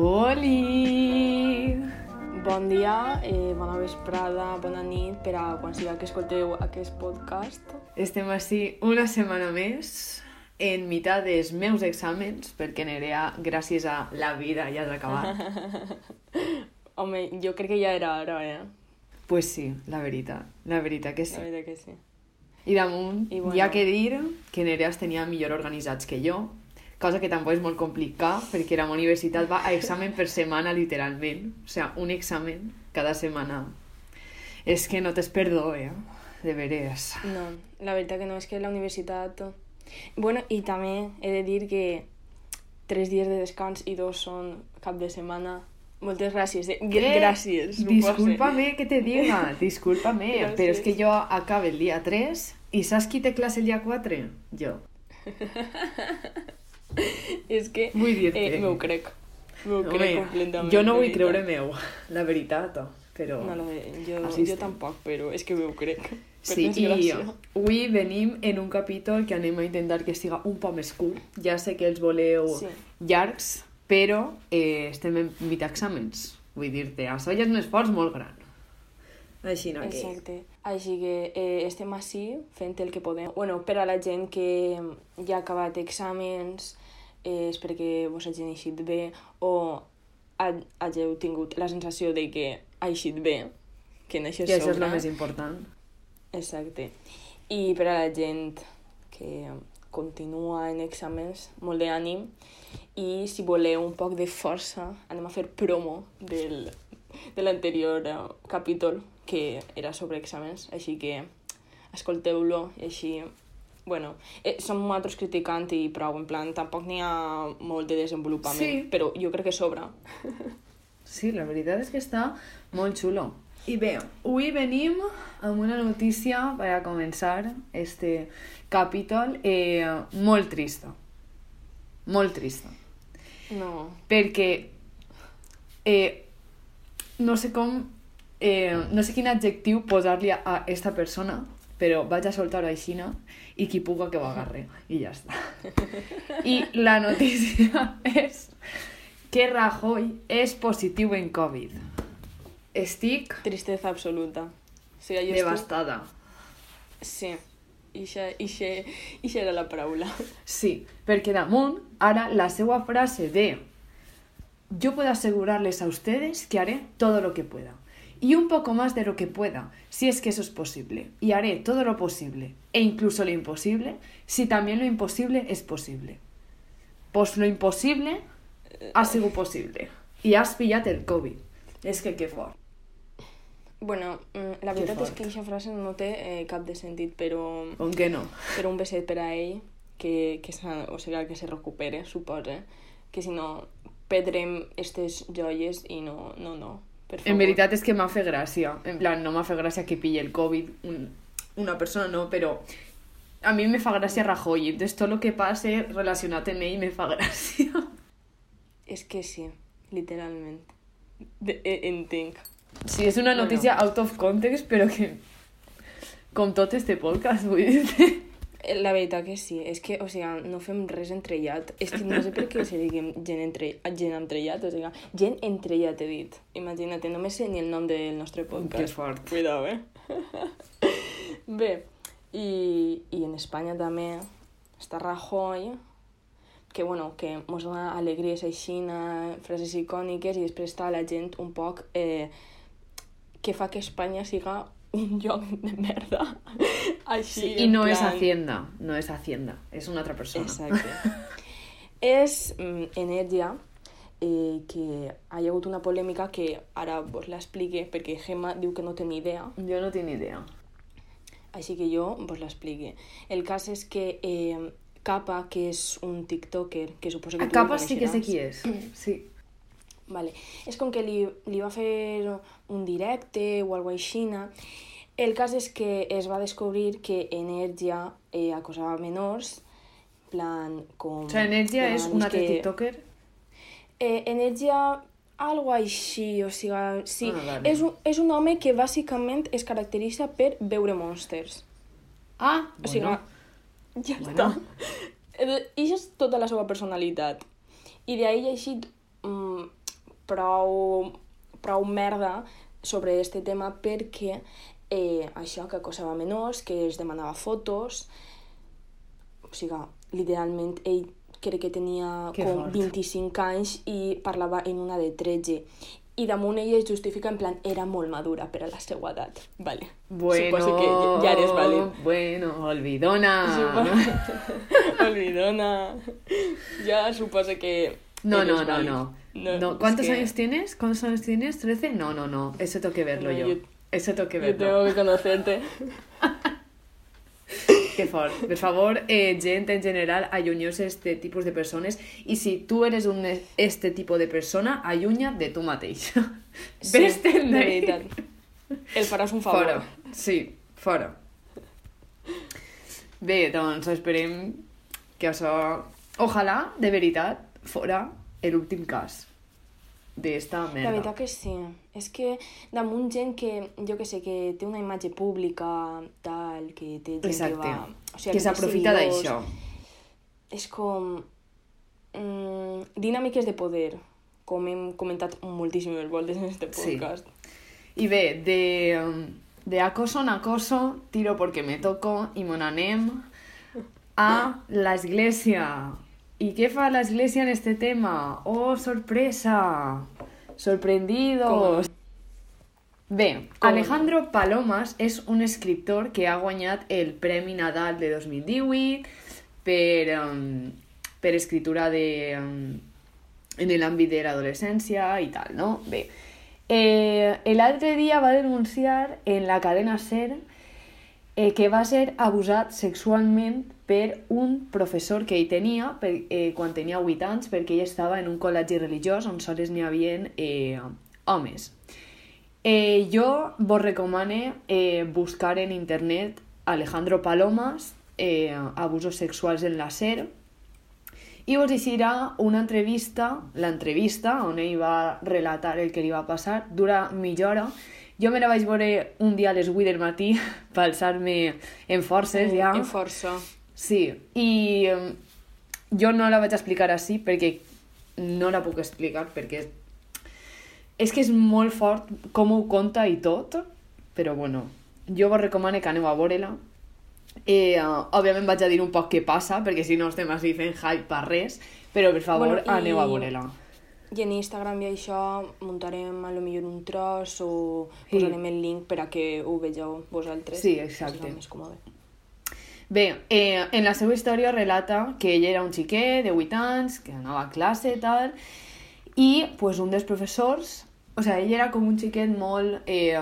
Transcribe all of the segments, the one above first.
Oli! Bon dia, eh, bona vesprada, bona nit per a quan sigui que escolteu aquest podcast. Estem així una setmana més en meitat dels meus exàmens, perquè Nerea, gràcies a la vida, ja has acabat. Home, jo crec que ja era hora, eh? pues sí, la veritat, la veritat que sí. La veritat que sí. I damunt, I bueno. hi ha que dir que Nerea els tenia millor organitzats que jo, cosa que tampoc és molt complicat, perquè la meva universitat va a examen per setmana, literalment. O sea, un examen cada setmana. És que no t'es perdó, eh? De veres. No, la veritat que no, és que la universitat... Bueno, i també he de dir que tres dies de descans i dos són cap de setmana. Moltes gràcies, eh? Gr Gràcies. Discúlpame que te diga, discúlpame, Gràcies. però és que jo acabe el dia 3 i saps qui té classe el dia 4? Jo. És que... Vull dir-te. Eh, m'ho crec. M'ho crec completament. jo no vull creure meu, la veritat, però... No, no, jo, Així jo tampoc, però és que m'ho crec. Per Sí, i avui venim en un capítol que anem a intentar que siga un poc més curt. Ja sé que els voleu Sí. llargs, però eh, estem en mit exàmens. Vull dir-te, això ja és un esforç molt gran. Així no que... Exacte. Així que eh, estem així fent el que podem. Bueno, per a la gent que ja ha acabat exàmens, eh, espero que vos hagin eixit bé o ha, hàgiu tingut la sensació de que ha eixit bé, que en això Que això és el més important. Exacte. I per a la gent que continua en exàmens, molt d'ànim. I si voleu un poc de força, anem a fer promo del, de l'anterior eh, capítol, que era sobre exàmens, així que escolteu-lo i així... Bueno, eh, som nosaltres criticant i prou, en plan, tampoc n'hi ha molt de desenvolupament, Sí. però jo crec que sobra. Sí, la veritat és que està molt xulo. I bé, avui venim amb una notícia per a començar este capítol eh, molt trista. Molt trista. No. Perquè eh, no sé com... Eh, no sé quin adjectiu posar-li a, a esta persona, però vaig a soltar-ho així, no? I qui puga que ho agarre. I ja està. I la notícia és que Rajoy és positiu en Covid. Estic Tristeza absoluta. O sigui, jo estic... devastada. Sí, ixa, ixa, ixa era la paraula. Sí, perquè damunt, ara la seva frase de yo puedo asegurarles a ustedes que haré todo lo que pueda. Y un poco más de lo que pueda, si es que eso es posible. Y haré todo lo posible, e incluso lo imposible, si también lo imposible es posible. Pues lo imposible ha sigut possible. I has pillat el Covid. És que que fort. Bueno, mm, la veritat és fort. que aquesta frase no té eh, cap de sentit, però, Com que no? però un beset per a ell, que, que, se, o sigui, que se recupere, suposa, que si no perdrem aquestes joies i no, no, no. En veritat és que m'ha fet gràcia. En plan, no m'ha fet gràcia que pille el Covid un, una persona, no, però a mi me fa gràcia Rajoy. Entonces, tot el que passe relacionat amb ell me fa gràcia. És que sí, literalment. De, eh, entenc. Sí, és una Bueno. notícia out of context, però que... Com tot este podcast, vull dir La veritat que sí, és que, o sigui, no fem res entrellat. És que no sé per què se diguem gent, entre, gent entrellat, o sigui, gent entrellat he dit. Imagina't, no me sé ni el nom del nostre podcast. Que fort. Cuidao, eh? Bé, i, i en Espanya també està Rajoy, que, bueno, que mos dona alegries així, frases icòniques, i després està la gent un poc eh, que fa que Espanya siga un lloc de merda. Així, Sí, en no plan- Hacienda, no és Hacienda, és una altra persona. Exacte. és mm, Energia, eh, que ha hagut una polèmica que ara vos l'explique perquè Gemma diu que no ni idea, Jo no ni idea. així que jo vos l'explique. El cas és que eh, Capa, que és un tiktoker, que suposo que A tu capa el sí que sé qui és. Sí. Vale. És com que li, li va fer un directe o alguna així. El cas és que es va descobrir que Energia eh, acosava menors, en plan, com... O sigui, Energia és demandis un altre que- tiktoker? Eh, Energia, algo així, o sigui, sí. Ah, vale. és, un, és un home que bàsicament es caracteritza per veure monsters. Ah, O sigui, bueno. ja Bueno. està. I és tota la seva personalitat. I d'ahir llegit mm, prou, prou merda sobre este tema perquè eh, això, que acosava menors, que es demanava fotos, o sigui, literalment ell crec que tenia Que com fort. 25 anys i parlava en una de 13 i damunt ella es justifica en plan era molt madura per a la seva edat vale. Bueno, suposo que ja- ja eres vàlid Bueno, olvidona. Suposo- olvidona ya suposo que No, no, no, no, No, es ¿Cuántos que años tienes? ¿Cuántos años tienes? ¿13? No, no, no. Eso tengo que verlo No, yo. yo- Eso tengo que yo verlo. tengo que conocerte Que fort. Per favor, eh, gent en general, allunyeu-se este tipus de persones i si tu eres un este tipus de persona, allunya de tu mateix. Ves-te'n de d'ahí. veritat el faràs un favor Fora. Sí, fora. Bé, doncs esperem que això... Ojalà, de veritat, fora l'últim cas d'esta La merda. veritat que sí. És que damunt gent que, jo que sé, que té una imatge pública, tal, que té gent Exacte. que va... O sigui, que s'aprofita d'això. És com... Mm, dinàmiques de poder, com hem comentat moltíssimes voltes en este Sí. podcast. I bé, de, de acoso en acoso, tiro porque me toco i mon anem a l'església. I què fa l'església en este tema? Oh, sorpresa! Sorprendidos! Bé, Com? Alejandro Palomas és un escriptor que ha guanyat el Premi Nadal de 2018 per, um, per escritura de, um, en l'àmbit de l'adolescència i tal, no? Bé, eh, l'altre dia va denunciar en la cadena SER eh, que va ser abusat sexualment per un professor que ell tenia per, eh, quan tenia 8 anys perquè ell estava en un col·legi religiós on sols n'hi havia eh, homes. Eh, jo vos recomane eh, buscar en internet Alejandro Palomas, eh, abusos sexuals en la SER, i vos llegirà una entrevista, l'entrevista, on ell va relatar el que li va passar, dura mitja hora. Jo me la vaig veure un dia a les 8 del matí per alçar-me en forces, ja. En força. Sí, i jo no la vaig explicar així perquè no la puc explicar, perquè és que és molt fort com ho conta i tot, però bueno, jo vos recomano que aneu a veure-la. Eh, uh, òbviament vaig a dir un poc què passa, perquè si no estem així fent hype per res, però per favor, Bueno, i- aneu a veure-la. I en Instagram i això muntarem a lo millor un tros o Sí. posarem el link per a que ho vegeu vosaltres. Sí, exacte. serà més còmode. Bé, eh, en la seva història relata que ell era un xiquet de 8 anys, que anava a classe i tal, i pues, un dels professors, o sigui, ell era com un xiquet molt, eh,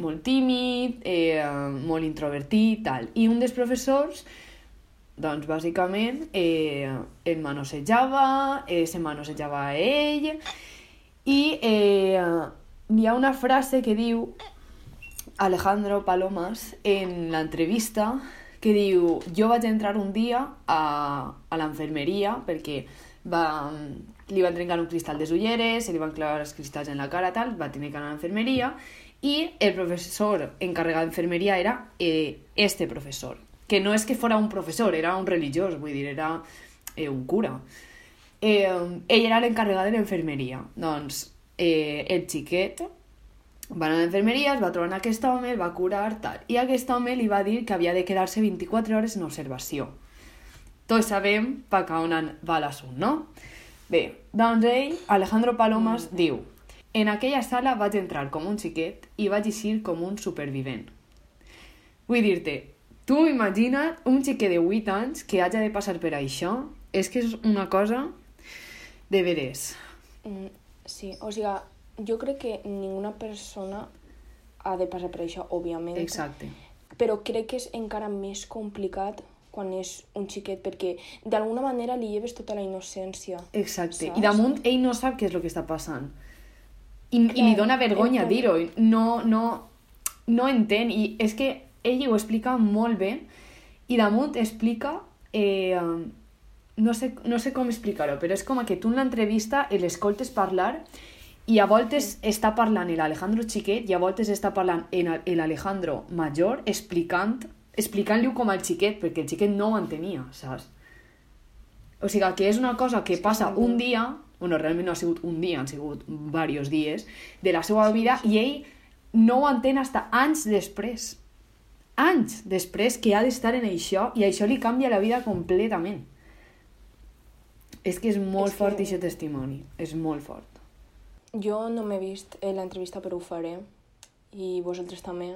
molt tímid, eh, molt introvertit i tal, i un dels professors doncs bàsicament eh, el manosejava, eh, se manosejava a ell i eh, hi ha una frase que diu Alejandro Palomas en l'entrevista que diu jo vaig entrar un dia a, a l'enfermeria perquè va, li van trencar un cristal de ulleres, se li van clavar els cristalls en la cara, tal, va tenir que anar a l'enfermeria i el professor encarregat d'enfermeria era eh, este professor, que no és que fora un professor, era un religiós, vull dir, era eh, un cura. Eh, ell era l'encarregat de l'enfermeria. Doncs eh, el xiquet va anar a l'enfermeria, es va trobar amb aquest home, el va curar, tal. I aquest home li va dir que havia de quedar-se 24 hores en observació. Tots sabem per on va l'assumpte, no? Bé, doncs ell, Alejandro Palomas, mm. diu En aquella sala vaig entrar com un xiquet i vaig eixir com un supervivent. Vull dir-te, tu imagina't un xiquet de 8 anys que hagi de passar per això? És que és una cosa de veres. Mm, sí, o sigui, jo crec que ninguna persona ha de passar per això, òbviament. Exacte. Però crec que és encara més complicat quan és un xiquet, perquè d'alguna manera li lleves tota la innocència. Exacte. Saps? I damunt ell no sap què és el que està passant. I, i li Clar, dona vergonya dir-ho. No, no, no entén. I és que ell ho explica molt bé i damunt explica... Eh, no, sé, no sé com explicar-ho, però és com que tu en l'entrevista l'escoltes parlar i a voltes està parlant l'Alejandro xiquet i a voltes està parlant en l'Alejandro major explicant explicant-li com al xiquet, perquè el xiquet no ho entenia, saps? O sigui, que és una cosa que passa un dia, bueno, realment no ha sigut un dia, han sigut diversos dies, de la seva vida, i ell no ho entén hasta anys després. Anys després que ha d'estar en això, i això li canvia la vida completament. És que és molt És fort que- aquest testimoni, és molt fort. Jo no m'he vist en l'entrevista, però ho faré. I vosaltres també,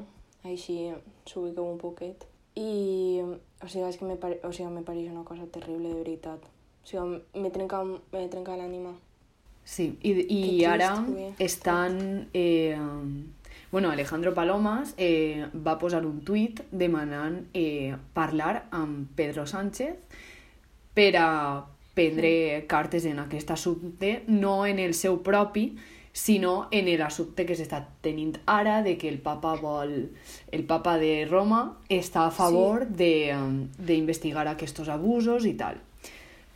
així s'ubiqueu un poquet. I, o sigui, és que me, pare... o sigui, me pareix una cosa terrible, de veritat. O sigui, me trenca, me trenca l'ànima. Sí, i, i trist, ara ui. estan... Eh, bueno, Alejandro Palomas eh, va posar un tuit demanant eh, parlar amb Pedro Sánchez per a prendre cartes en aquest assumpte, no en el seu propi, sinó en l'assumpte que s'està tenint ara de que el papa vol... El papa de Roma està a favor sí. de, um, d'investigar aquests abusos i tal.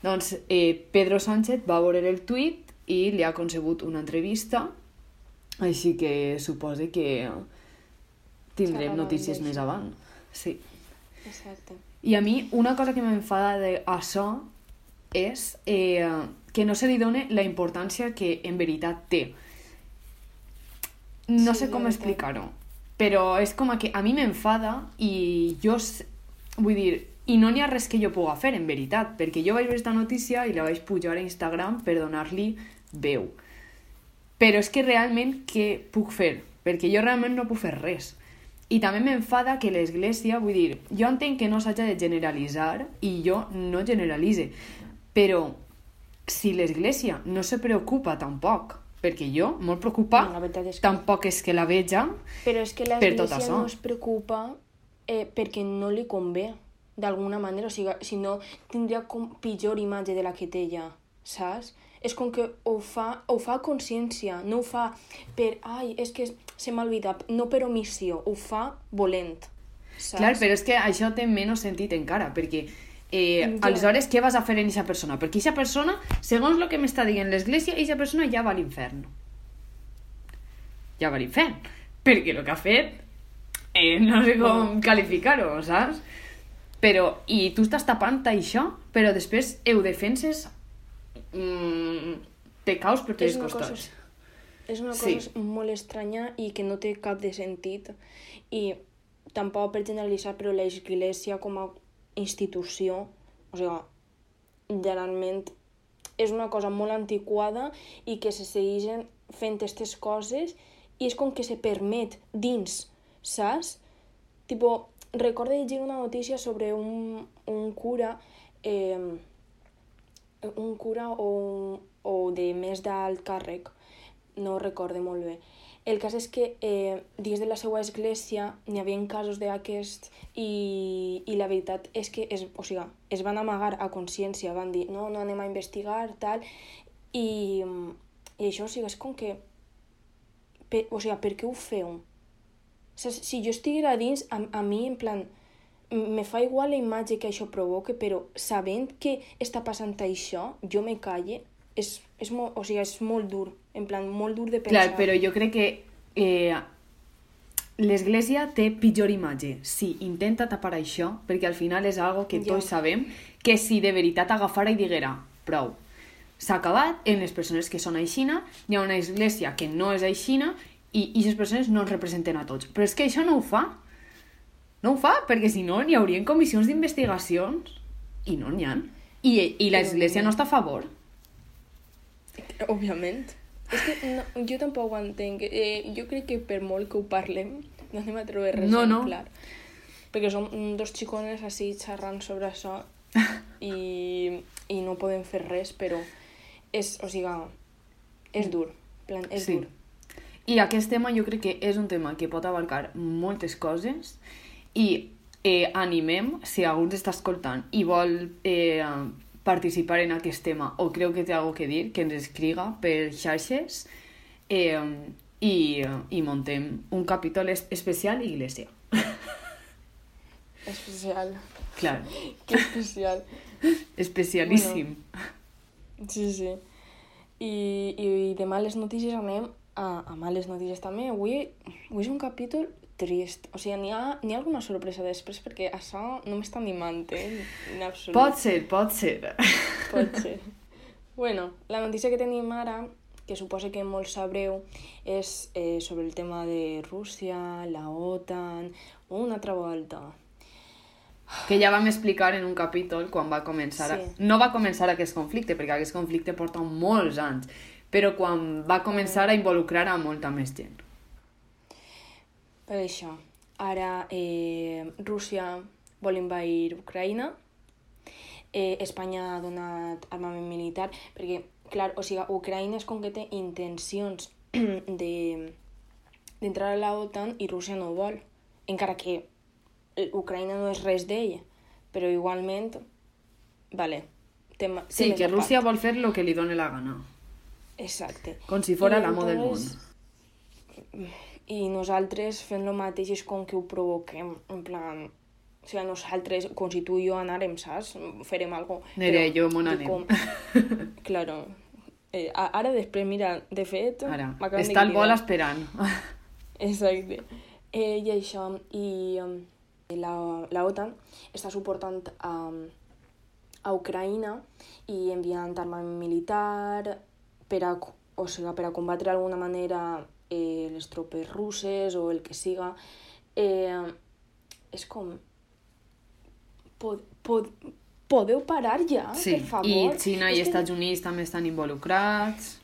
Doncs eh, Pedro Sánchez va veure el tuit i li ha concebut una entrevista, així que supose que tindrem notícies més avant. Sí. Exacte. I a mi una cosa que m'enfada d'això és eh, que no se li dona la importància que en veritat té. No Sí, sé com explicar-ho, però és com que a mi m'enfada i jo, vull dir, i no n'hi ha res que jo puga fer, en veritat, perquè jo vaig veure aquesta notícia i la vaig pujar a Instagram per donar-li veu. Però és que realment què puc fer? Perquè jo realment no puc fer res. I també m'enfada que l'Església, vull dir, jo entenc que no s'haja de generalitzar i jo no generalitze, però si l'Església no se preocupa tampoc, perquè jo, molt preocupa, No, és que- tampoc és que la veja, Però és que l'Església no es preocupa eh, perquè no li convé, d'alguna manera. O sigui, si no, tindria com pitjor imatge de la que té ja, saps? És com que ho fa, ho fa consciència, no ho fa per... Ai, és que se m'ha oblidat, no per omissió, ho fa volent, saps? Clar, però és que això té menys sentit encara, perquè eh, Ja. aleshores què vas a fer en aquesta persona? Perquè aquesta persona, segons el que m'està dient l'Església, aquesta persona ja va a l'infern. Ja va a l'infern. Perquè el que ha fet, eh, no sé com qualificar-ho, saps? Però, i tu estàs tapant això, però després ho defenses mm, te caus per És una cosa- costats. És una Sí. cosa molt estranya i que no té cap de sentit. I tampoc per generalitzar, però l'Església com a institució, o sigui, generalment és una cosa molt antiquada i que se segueixen fent aquestes coses i és com que se permet dins, saps? Tipo, recordo llegir una notícia sobre un, un cura eh, un cura o, o de més d'alt càrrec, no recorde molt bé. El cas és que eh, dins de la seva església n'hi havia casos d'aquests i, i la veritat és que es, o sigui, es van amagar a consciència, van dir no, no anem a investigar, tal, i, i això o sigui, és com que per, o sigui, per què ho feu? Saps? Si jo estiguera dins, a, a mi, en plan, me fa igual la imatge que això provoca, però sabent que està passant això, jo me calle, és, és, molt, o sigui, és molt dur, en plan, molt dur de pensar. Clar, però jo crec que eh, l'Església té pitjor imatge si intenta tapar això, perquè al final és algo que Ja. tots sabem, que si de veritat agafara i diguera prou. S'ha acabat, en les persones que són aixina, hi ha una església que no és aixina i aquestes persones no ens representen a tots. Però és que això no ho fa. No ho fa, perquè si no hi haurien comissions d'investigacions i no n'hi ha. I, i l'església no està a favor. Òbviament. És que no, jo tampoc ho entenc. Eh, jo crec que per molt que ho parlem, no anem a trobar res No, no. clar. Perquè som dos xicones així xerrant sobre això i, i no podem fer res, però és, o sigui, és dur. Plan, és Sí. dur. I aquest tema jo crec que és un tema que pot abarcar moltes coses i eh, animem, si algú ens està escoltant i vol eh, participar en aquest tema o creu que té alguna que dir, que ens escriga per xarxes eh, i, i montem un capítol es- especial Iglesia. Especial. Clar, Que especial. especialíssim. Sí, sí. I, i de males notícies anem a, a males notícies també. Avui, avui és un capítol trist. O sigui, n'hi ha, ha alguna sorpresa després perquè això no m'està animant, eh? En absolut. Pot ser, pot ser. Pot ser. Bueno, la notícia que tenim ara, que suposa que molts sabreu, és eh, sobre el tema de Rússia, la OTAN, una altra volta. Que ja vam explicar en un capítol quan va començar... Sí. A... No va començar aquest conflicte, perquè aquest conflicte porta molts anys, però quan va començar a involucrar a molta més gent. Per això, ara eh, Rússia vol invair Ucraïna, eh, Espanya ha donat armament militar, perquè, clar, o sigui, Ucraïna és com que té intencions de d'entrar a la OTAN i Rússia no vol, encara que Ucraïna no és res d'ella, però igualment, vale, té, ma- té Sí, que Rússia part. vol fer lo que li doni la gana. Exacte. Com si fora l'amo del món. I nosaltres fent lo mateix és com que ho provoquem, en plan... O sigui, nosaltres, com si tu i jo anàrem, saps? Farem algo. Nere, però jo me tu n'anem. com- Claro. Eh, ara després, mira, de fet... Ara, està el vol esperant. Exacte. Eh, I això, i um, la, la OTAN està suportant a, a Ucraïna i enviant armament militar per a, o sigui, per a combatre d'alguna manera eh, les tropes russes o el que siga. Eh, és com... Pod, pod, podeu parar ja, Sí, per favor? i Xina i És que- Estats Units també estan involucrats.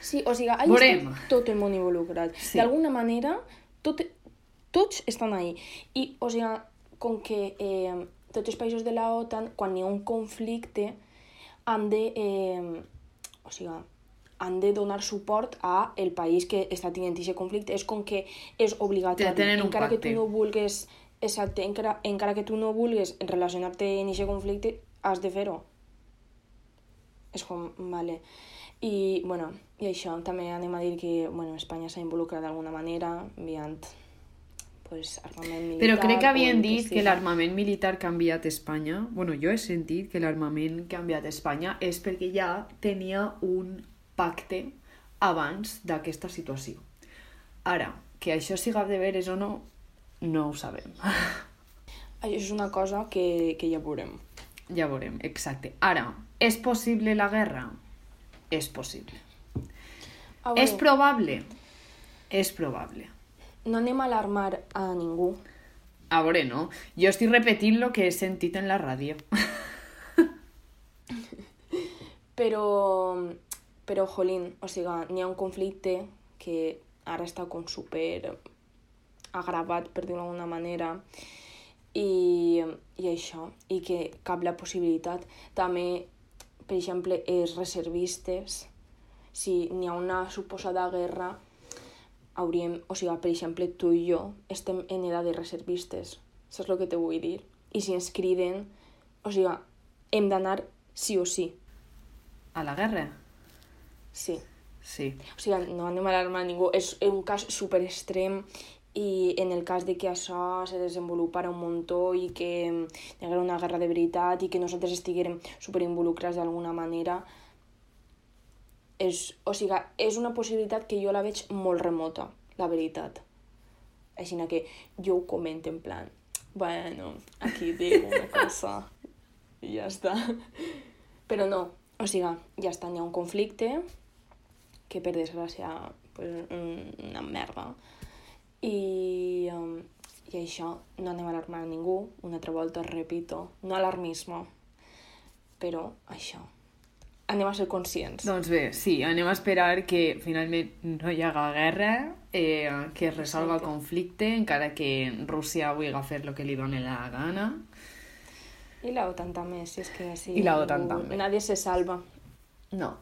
Sí, o sigui, ahí Veurem. està tot el món involucrat. Sí. D'alguna manera, tot, tots estan ahí. I, o sigui, com que eh, tots els països de la OTAN, quan hi ha un conflicte, han de, eh, o sigui, han de donar suport a el país que està tenint aquest conflicte. És com que és obligatori. Tenen un encara que tu no vulguis... Exacte, encara, encara que tu no vulguis relacionar-te en aquest conflicte, has de fer-ho. És com, vale. I, bueno, i això, també anem a dir que bueno, Espanya s'ha involucrat d'alguna manera enviant pues, armament militar... Però crec que havien dit que siga. l'armament militar que ha enviat Espanya... bueno, jo he sentit que l'armament que ha enviat Espanya és perquè ja tenia un pacte abans d'aquesta situació. Ara, que això siga de veres o no, no ho sabem. Això és una cosa que, que ja veurem. ja veurem, exacte. Ara, és possible la guerra? És possible. A És veure, probable? És probable. no anem a alarmar a ningú. A veure, no? Jo estic repetint el que he sentit en la ràdio. Però, però jolín, o sigui, n'hi ha un conflicte que ara està com super agravat, per dir-ho d'alguna manera, i, i això, i que cap la possibilitat. També, per exemple, els reservistes, si n'hi ha una suposada guerra, hauríem, o sigui, per exemple, tu i jo estem en edat de reservistes, saps el que te vull dir? I si ens criden, o sigui, hem d'anar sí o sí. A la guerra? Sí. Sí. O sigui, no anem a alarmar ningú. És un cas super extrem i en el cas de que això se desenvolupara un muntó i que hi haguera una guerra de veritat i que nosaltres estiguérem super involucrats d'alguna manera, és, o sigui, és una possibilitat que jo la veig molt remota, la veritat. Així que jo ho comento en plan, bueno, aquí dic una cosa i ja està. Però no, o sigui, ja està, n'hi ha un conflicte, que per desgràcia pues, un- una merda. I, um, I això, no anem a alarmar a ningú, una altra volta repito, no alarmisme, però això, anem a ser conscients. Doncs bé, sí, anem a esperar que finalment no hi haga guerra, eh, que es resolga el conflicte, encara que Rússia vulgui fer el que li doni la gana. I la OTAN també, si és que així... I la OTAN també. Nadie se salva. No.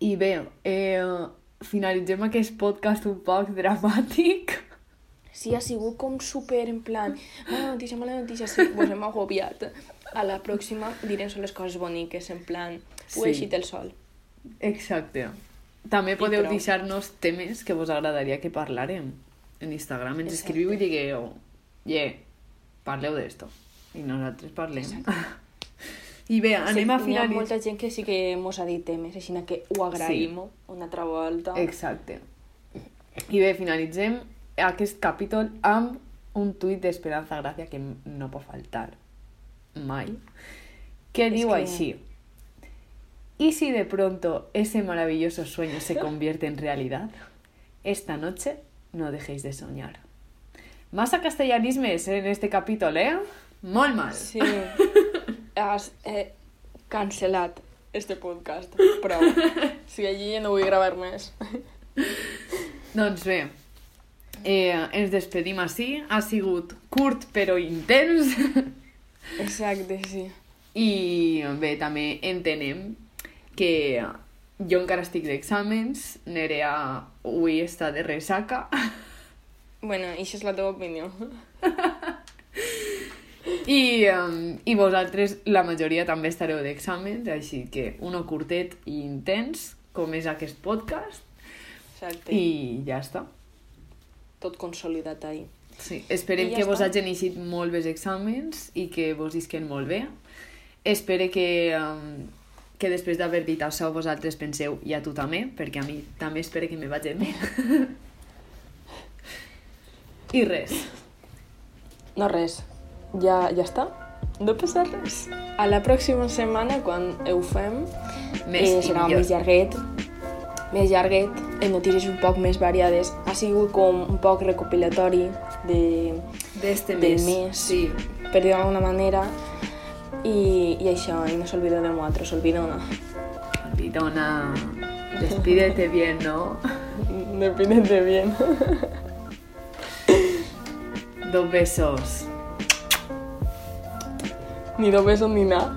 I bé, eh, finalitzem aquest podcast un poc dramàtic. Sí, ha sigut com super en plan, mala notícia, mala notícia, sí, pues hem agobiat. A la pròxima direm són les coses boniques, en plan, ho Sí. he eixit el sol. Exacte. També podeu deixar-nos temes que vos agradaria que parlarem en Instagram. Ens Exacte. escriviu i digueu, yeah, parleu d'esto. I nosaltres parlem. I bé, anem a sí, Hi ha finalitzar... molta gent que sí que mos ha dit temes, així que ho agraïm una altra volta. Exacte. I bé, finalitzem aquest capítol amb un tuit d'Esperanza Gràcia que no pot faltar mai, que És diu que- així ¿Y si de pronto ese maravilloso sueño se convierte en realidad? Esta noche no dejéis de soñar. Más a castellanismes en este capítol, eh? Molt mal. Sí. Has eh, cancel·lat este podcast. O sigui, allí ja no vull gravar més. Doncs bé, eh, ens despedim així. Ha sigut curt però intens. Exacte, sí. I bé, també entenem que jo encara estic d'exàmens, Nerea avui està de ressaca Bueno, això és la teva opinió. i, um, i vosaltres, la majoria, també estareu d'exàmens, així que uno curtet i intens, com és aquest podcast, Exacte. i ja està. Tot consolidat ahí. Sí, esperem ja que vos està. hagin eixit molt bé els exàmens i que vos isquen molt bé. Espero que, um, que després d'haver dit això vosaltres penseu i a tu també, perquè a mi també espero que me vagi bé. I res. No res. Ja, ja està. No passa res. A la pròxima setmana, quan ho fem, Més eh, serà millor. més llarguet, més llarguet, en notícies un poc més variades. Ha sigut com un poc recopilatori de, D'este del mes. mes, Sí. per dir d'alguna manera, i, i això, i no s'olvida de nosaltres, olvidona. Olvidona, despídete bien, ¿no? Depende bien. Dos besos. Ni dos besos ni nada.